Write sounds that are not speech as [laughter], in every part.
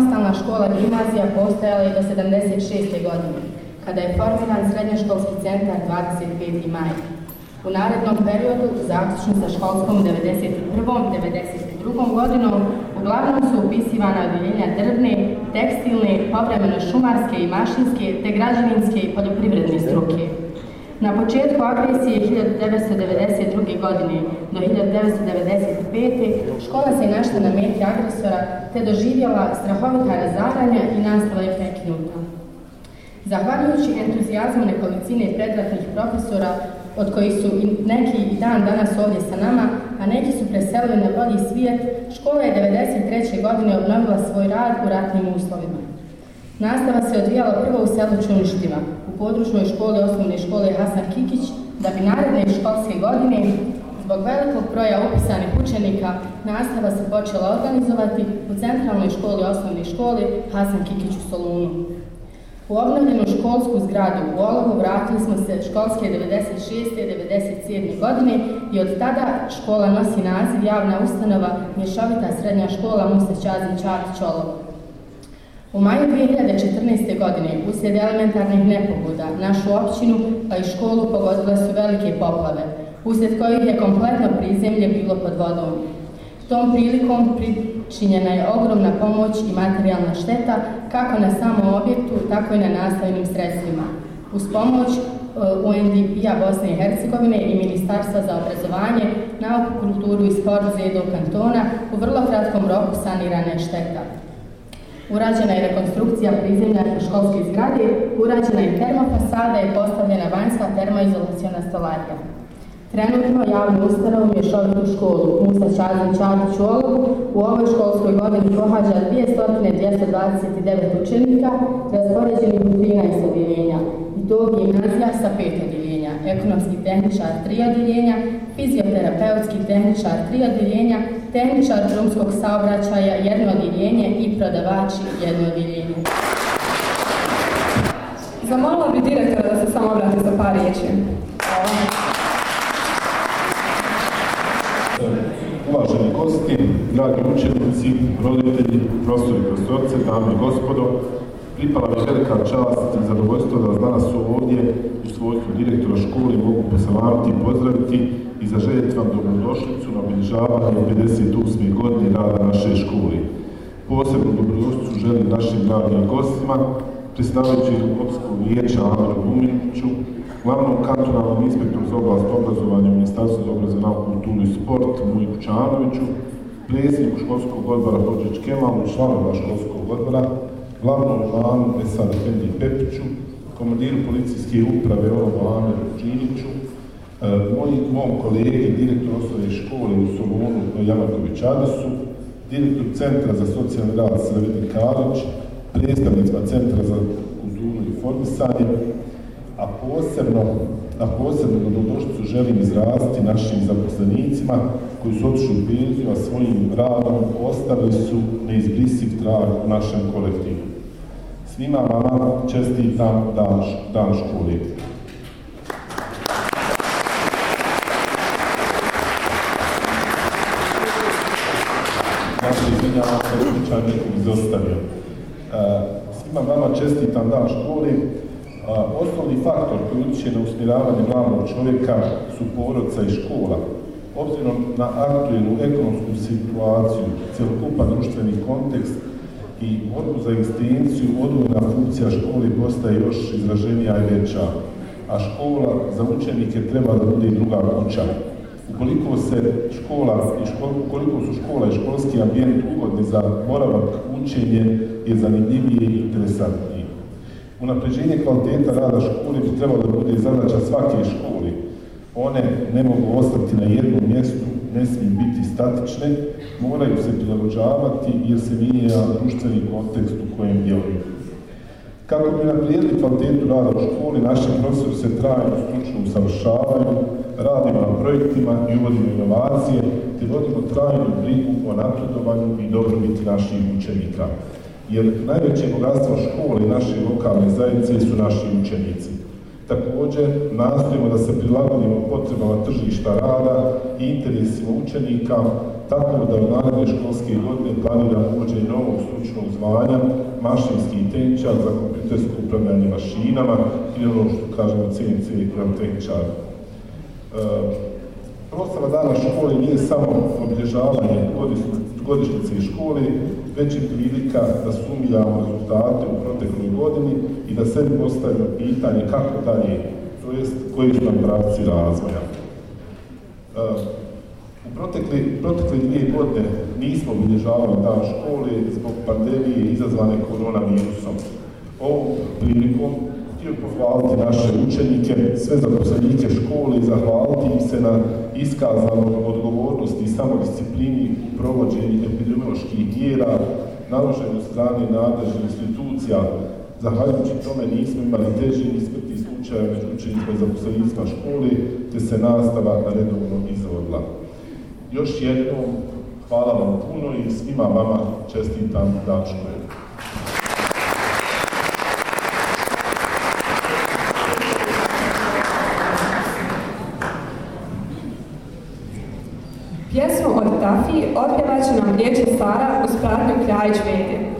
samostalna škola gimnazija postojala je do 76. godine, kada je formiran srednjoškolski centar 25. maj. U narednom periodu, zaključno sa školskom 91. 92. godinom, uglavnom su upisivana odjeljenja drvne, tekstilne, povremeno šumarske i mašinske, te građevinske i poljoprivredne struke. Na početku agresije 1992. godine do 1995. škola se našla na meti agresora te doživjela strahovita razaranja i nastala je preknuta. Zahvaljujući entuzijazmu nekolicine predlatnih profesora, od kojih su neki i dan danas ovdje sa nama, a neki su preselili na bolji svijet, škola je 1993. godine obnovila svoj rad u ratnim uslovima. Nastava se odvijala prvo u selu Čuništima, u područnoj školi osnovne škole Hasan Kikić, da bi naredne školske godine, zbog velikog broja upisanih učenika, nastava se počela organizovati u centralnoj školi osnovne škole Hasan Kikić u Solunu. U obnovljenu školsku zgradu u Olovu vratili smo se školske 96. i 97. godine i od tada škola nosi naziv javna ustanova Mješovita srednja škola Musa Čazin Čatić u maju 2014. godine, uslijed elementarnih nepogoda, našu općinu pa i školu pogodile su velike poplave, uslijed kojih je kompletno prizemlje bilo pod vodom. Tom prilikom pričinjena je ogromna pomoć i materijalna šteta kako na samom objektu, tako i na nastavnim sredstvima. Uz pomoć eh, UNDP-a Bosne i Hercegovine i Ministarstva za obrazovanje, nauku, kulturu i sport jednog kantona u vrlo kratkom roku sanirana je šteta. Urađena je rekonstrukcija prizemlja školske zgradi, urađena je termofasada i postavljena vanjska termoizolacijona stolarija. Trenutno javnu ustanovu mješovitu školu Musa Čazin u školu u ovoj školskoj godini pohađa 229 učenika raspoređenih u 13 odjeljenja i to gimnazija sa pet ekonomski tehničar tri odjeljenja, fizioterapeutski tehničar tri odjeljenja, tehničar drumskog saobraćaja jedno odjeljenje i prodavači jedno odjeljenje. Zamolila bi direktora da se samo obrati za par riječi. Uvaženi gosti, dragi učenici, roditelji, profesori, profesorice, dame i gospodo, pripala mi velika čast i zadovoljstvo da vas danas su ovdje svojstvu direktora škole mogu posalamiti i pozdraviti i zaželjeti vam dobrodošlicu na obilježavanju 58. godine rada naše škole. Posebnu dobrodošlicu želim našim glavnim gostima, predstavljajući Europskog vijeća Andru Buminiću, glavnom kantonalnom inspektoru za oblast obrazovanja Ministarstva za obrazovanje, kulturu i sport Mujku Čanoviću, predsjedniku školskog odbora Hođić Kemalu, članova školskog odbora, glavnom članu Esad Efendi Pepiću, Komandiru policijske uprave Oranu Ameru Činiću, e, mom kolegi, direktor osnovne škole u Solunu, e, Javaković Adasu, direktor Centra za socijalni rad Srevedin Kalić, predstavnicima Centra za kulturu i a posebno na posebnu dobrodošlicu želim izraziti našim zaposlenicima koji su otišli u penziju, a svojim radom ostavili su neizbrisiv trag u našem kolektivu. Znači, e, svima vama čestitam dan, dan školi. Svima e, vama čestitam dan školi. Osnovni faktor koji utječe na usmjeravanje mladog čovjeka su porodca i škola. Obzirom na aktualnu ekonomsku situaciju, cjelokupan društveni kontekst, i borbu za egzistenciju odgovorna funkcija školi postaje još izraženija i veća, a škola za učenike treba da bude druga kuća. Ukoliko se škola i su škola i školski ambijent ugodni za boravak, učenje je zanimljivije i interesantnije. Unapređenje kvaliteta rada škole bi trebalo da bude zadaća svake škole. One ne mogu ostati na jednom mjestu, ne smiju biti statične, moraju se prilagođavati jer se mijenja društveni kontekst u kojem djeluju. Kako bi naprijedili kvalitetu rada u školi, naši profesori se trajno stručno usavršavaju, radimo na projektima i uvodimo inovacije, te vodimo trajnu brigu o napredovanju i dobrobiti naših učenika. Jer najveće bogatstvo škole i naše lokalne zajednice su naši učenici. Također, nastojimo da se prilagodimo potrebama tržišta rada i interesima učenika, tako da u naredne školske godine planira uvođenje novog stručnog zvanja mašinski tehničar za kompjutersko upravljanje mašinama ili ono što kažemo CNC tehničar. E, Prostava dana škole nije samo obilježavanje godišnjice škole, već je prilika da sumiramo rezultate u protekloj godini i da sebi postavimo pitanje kako dalje, to jest koji su nam pravci razvoja. E, u protekli, protekli dvije godine nismo obilježavali dan škole zbog pandemije izazvane koronavirusom. Ovom prilikom htio pohvaliti naše učenike, sve zaposlenike škole i zahvaliti im se na iskazanoj odgovornosti i samodisciplini u provođenju epidemioloških mjera, naloženju strane nadležnih institucija. Zahvaljujući tome nismo imali teži ni smrti slučaja među učenicima i zaposlenicima škole, te se nastava redovno izvodila. Još jednom hvala vam puno i svima vama čestitam dan škole. Pjesmu od Tafi otpjevat nam dječja Sara uz pratnju Kljajić Vede.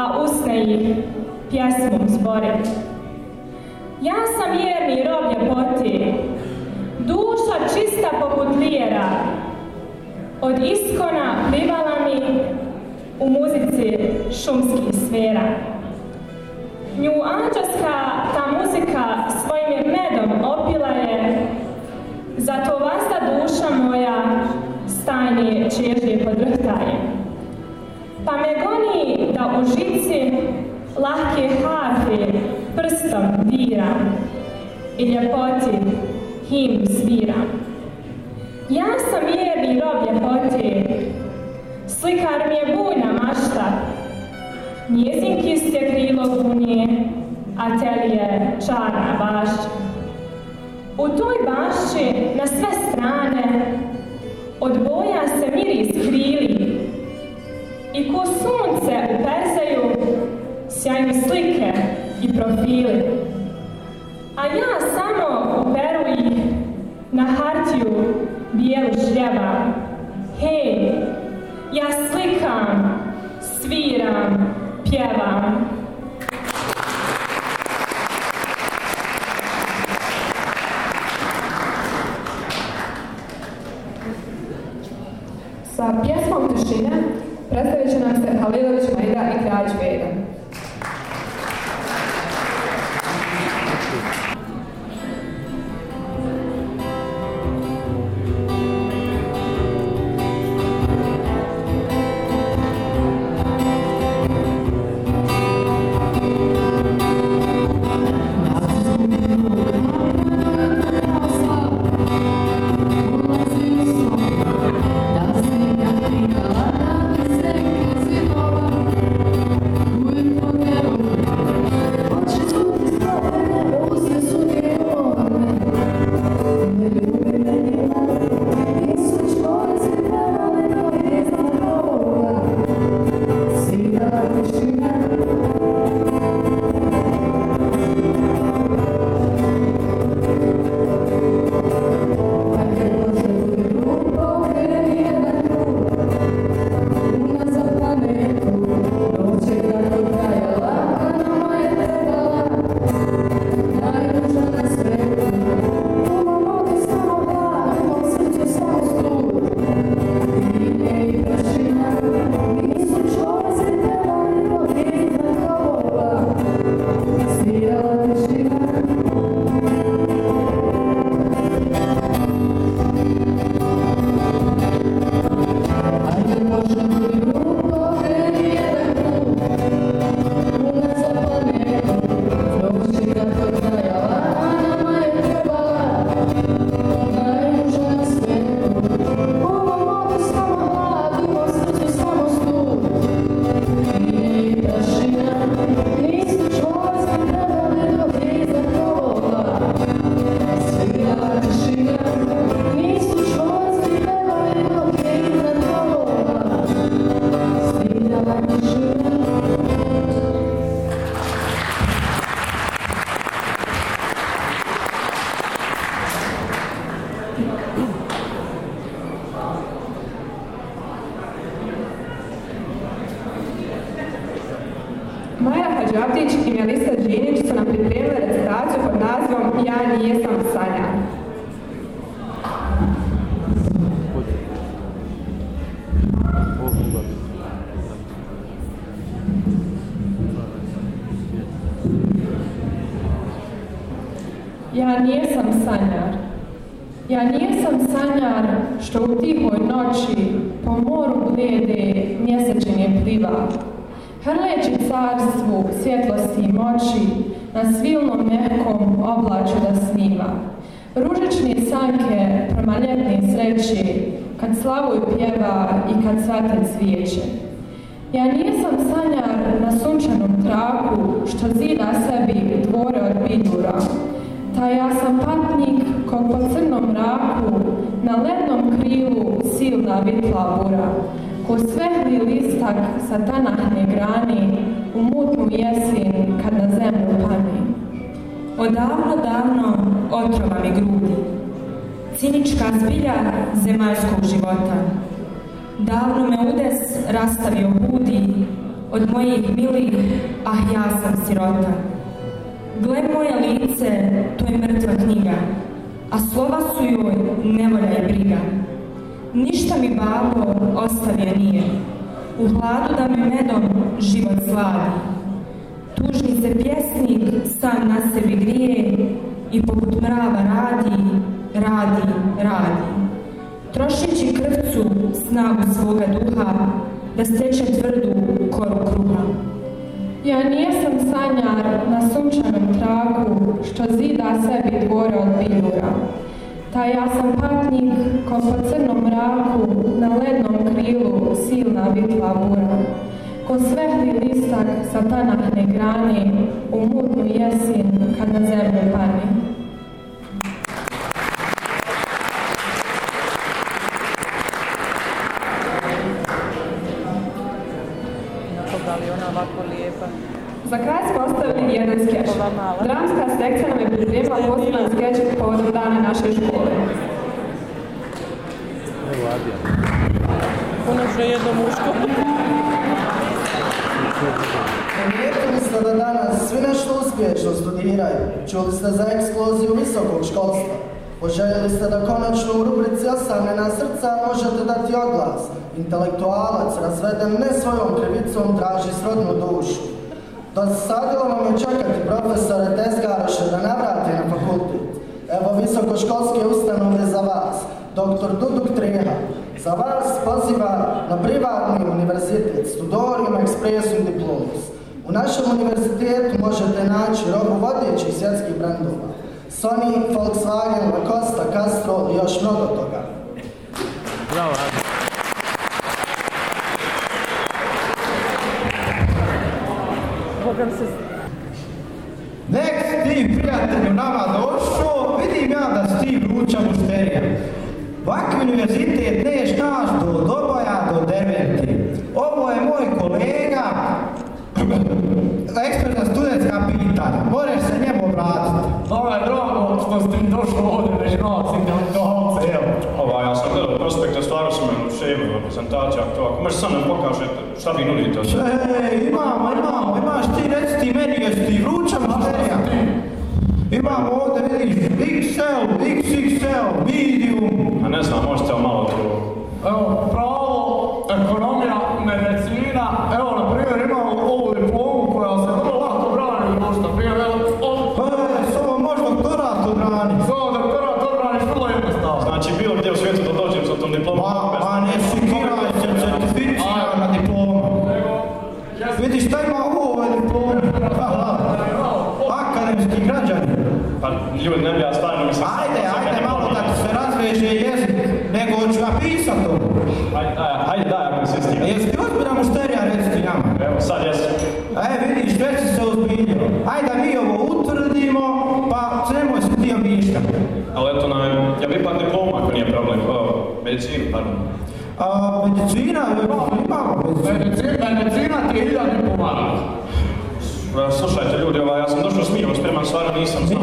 a usne ih pjesmom zbore. Ja sam vjerni rob ljepoti, duša čista poput lijera, od iskona plivala mi u muzici šumskih sfera. Nju anđelska ta muzika svojim medom opila je, zato vasta duša moja stajni čežnje podrhtaje. Pa me goni u žici lahke harfe prstom dira i ljepoti him sviram. Ja sam jedni rob ljepote, slikar mi je bujna mašta, njezin kist je krilo bunje, a tel je čarna bašća. U toj bašći na sve strane od boja se miris krili i ko sunce sjajne slike i profili. A ja samo uberu ih na hartiju bijelu šljeba. Hej, ja slikam, sviram, pjevam. Sa pjesmom Tišine predstavit će nam se Halilović, Maida i Kraljić Đorđić i Melisa Đinić su nam pripremile recitaciju pod nazivom Ja nijesam Sanja. Ja nijesam sanjar, ja nijesam sanjar što u tihoj noći po moru glede mjesečenje je pliva. Hrleći carstvu svjetlosti i moći, na svilnom mekom oblaču da sniva. Ružični sanke prema ljetnim sreći, kad slavu pjeva i kad svate cvijeće. Ja nisam sanjar na sunčanom traku, što zida sebi dvore od bidura. Ta ja sam patnik, kog po crnom mraku, na lednom krilu silna vitla bura. Ko listak sa tanahne grani, u mutnu jesin, kad na zemlju pani. Odavno, davno otrova mi grudi, cinička zbilja zemaljskog života. Davno me udes rastavio budi, od mojih milih, ah ja sam sirota. Gle moje lice, to je mrtva knjiga, a slova su joj nevolja i briga. Ništa mi babo ostavlja nije, u hladu da me medom život sladi. Tužni se pjesnik sam na sebi grije i poput mrava radi, radi, radi. Trošeći krvcu snagu svoga duha da steče tvrdu koru kruha. Ja nijesam sanjar na sunčanom tragu, što zida sebi dvore od biljura. Taj ja sam patnik, ko po crnom mraku, na lednom krilu silna bitva mura. Ko svehli listak sa tanahne grani u mutnu jesin kad na zemlju pani. da li ona ovako lijepa za kraj smo ostavili jedan skeč. Dramska sekcija nam je pripremila poseban skeč povodom dana naše škole. ste ono da danas svi nešto uspješno studiraju. Čuli ste za eksploziju visokog školstva. Poželjeli ste da konačno u rubrici Osamljena srca možete dati oglas. Intelektualac razveden ne svojom krivicom traži srodnu dušu. Dosadilo vam je čekati profesore Tezgaroše da navrati na fakultet. Evo visokoškolske ustanove za vas, doktor Duduk Treha. Za vas poziva na privatni univerzitet, studorium, i diplomus. U našem univerzitetu možete naći robu vodećih svjetskih brandova. Sony, Volkswagen, Lacosta, Castro i još mnogo toga. Bravo, program se... Nek ti prijatelju nama došao, vidim ja da si ti vruća mušterija. Vakvi univerzitet ne štaš do dobaja do deveti. Ovo je moj kolega, [clears throat] ekspert na studentska pitanja. Moreš se njemu obratiti. Hvala drago što ste mi došli ovdje među nas spremila reprezentacija, to ako možeš sad nam pokažete šta vi nudite? E, imamo, imamo, imaš ti reci ti meni, jesi ti vruća materija? Imamo ovdje, vidiš, XL, XXL, medium. A ne znam, možete malo to... Evo, pravo, ekonomija, medicina, Jesi ti ozbiljan mušterija, recite nama? Evo, sad jesam. E, vidiš, već si se ozbiljio. Ajde da mi ovo utvrdimo, pa nemoj se ti ništa. Ali eto, na, ja bi pa diploma, ako nije problem. Medicinu, pardon. A, medicina, imamo medicina. Medicina ti je ilja diploma. Slušajte ljudi, ovaj, ja sam došao smirom, spreman, stvarno nisam.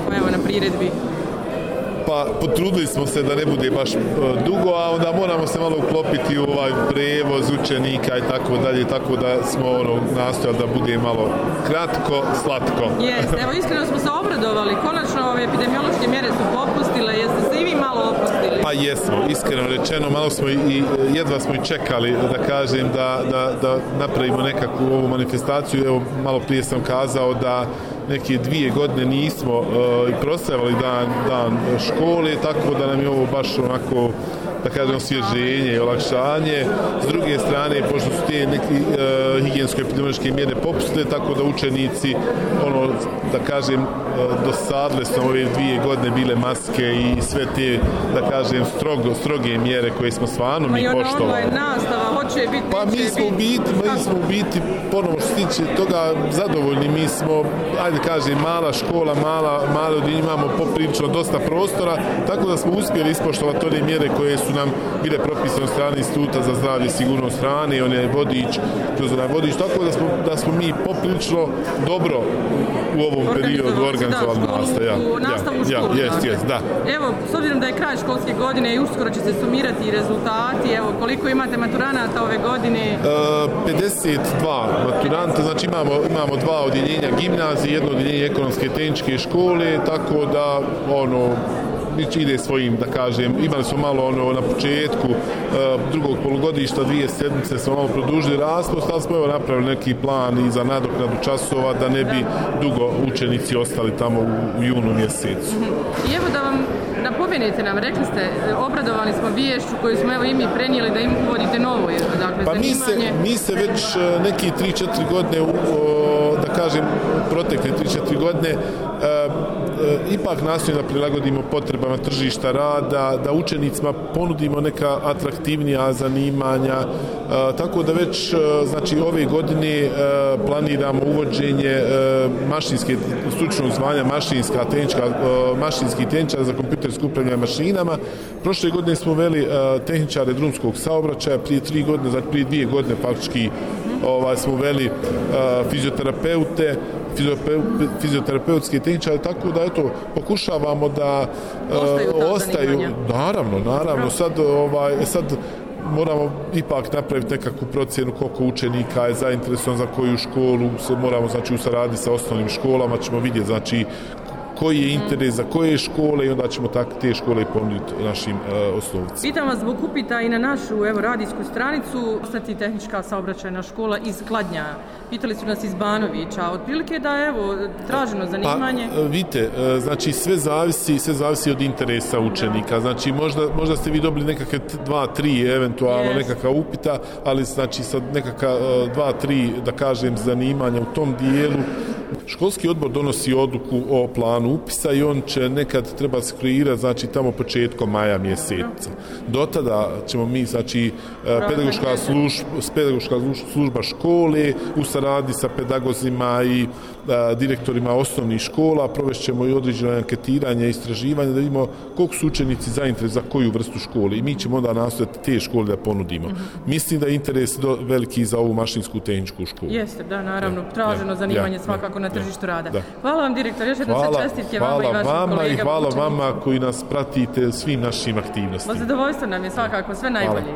pa na priredbi? Pa potrudili smo se da ne bude baš e, dugo, a onda moramo se malo uklopiti u ovaj prevoz učenika i tako dalje, tako da smo ono, nastojali da bude malo kratko, slatko. evo iskreno smo se obradovali, konačno ove epidemiološke mjere su popustile, jeste se i vi malo opustili? Pa jesmo, iskreno rečeno, malo smo i, jedva smo i čekali da kažem da, da, da napravimo nekakvu ovu manifestaciju, evo malo prije sam kazao da neke dvije godine nismo e, i dan, dan škole, tako da nam je ovo baš onako da kažem, osvježenje i olakšanje. S druge strane, pošto su te neki e, higijensko-epidemiološke mjere popuste, tako da učenici, ono, da kažem, e, dosadle su ove dvije godine bile maske i sve te, da kažem, strogo, stroge mjere koje smo stvarno mi pa ono, ono poštovali. Ono nastava, hoće biti, pa mi smo u biti, mi smo biti, ponovo što tiče toga, zadovoljni, mi smo, ajde kažem, mala škola, mala, malo imamo poprilično dosta prostora, tako da smo uspjeli ispoštovati one mjere koje su su nam bile propisane od strane Instituta za zdravlje i sigurnost strane, on je vodič, kroz onaj vodič, tako da smo, mi poprilično dobro u ovom periodu organizovali nastavu. Ja, dakle. da. Evo, s obzirom da je kraj školske godine i uskoro će se sumirati rezultati, evo, koliko imate maturanata ove godine? 52 e, maturanta, znači imamo, dva odjeljenja gimnazije, jedno odjeljenje ekonomske i tehničke škole, tako da, ono, ide svojim, da kažem, imali smo malo ono na početku e, drugog polugodišta, dvije sedmice smo malo produžili raspust, ali smo evo napravili neki plan i za nadoknadu časova da ne bi dugo učenici ostali tamo u, junu mjesecu. I evo da vam napomenete nam, rekli ste, obradovali smo viješću koju smo evo i mi prenijeli da im uvodite novo. Dakle, pa mi se, već e, neki 3-4 godine, da kažem, protekle 3-4 godine e, E, ipak nastojimo da prilagodimo potrebama tržišta rada, da učenicima ponudimo neka atraktivnija zanimanja, e, tako da već e, znači ove godine planiramo uvođenje mašinske stručnog zvanja mašinska tehnička mašinski tehničar za kompjutersko upravljanje mašinama. Prošle godine smo veli tehničare drumskog saobraćaja, prije tri godine, znači prije dvije godine faktički ovaj, smo veli fizioterapeute, fizioterapeutski tehničari, tako da eto, pokušavamo da e, ostaju, naravno, naravno, sad, ovaj, sad moramo ipak napraviti nekakvu procjenu koliko učenika je zainteresovan za koju školu, moramo znači u saradi sa osnovnim školama ćemo vidjeti znači koji je interes, za koje škole i onda ćemo tak, te škole ponuditi našim e, osnovcima. Pitam vas zbog upita i na našu evo, radijsku stranicu, ostati tehnička saobraćajna škola iz Kladnja. Pitali su nas iz Banovića, otprilike da evo, traženo pa, zanimanje. Pa, vidite, e, znači sve zavisi, sve zavisi od interesa učenika, znači možda, ste vi dobili nekakve dva, tri eventualno nekakva upita, ali znači sad nekakva dva, tri, da kažem, zanimanja u tom dijelu Školski odbor donosi odluku o planu upisa i on će nekad treba se kreirati znači tamo početkom maja mjeseca. Do tada ćemo mi znači e, pedagoška služba, pedagoška služba škole u saradi sa pedagozima i E, direktorima osnovnih škola, provešćemo i određeno anketiranje, istraživanje, da vidimo koliko su učenici zainteres za koju vrstu škole i mi ćemo onda nastojati te škole da ponudimo. Mhm. Mislim da je interes do, veliki za ovu mašinsku tehničku školu. Jeste, da, naravno, traženo zanimanje svakako na tržištu rada. Hvala vam direktor, još čestitke vama i vašim vama i hvala vama koji nas pratite svim našim aktivnostima. Zadovoljstvo nam je svakako, sve najbolje.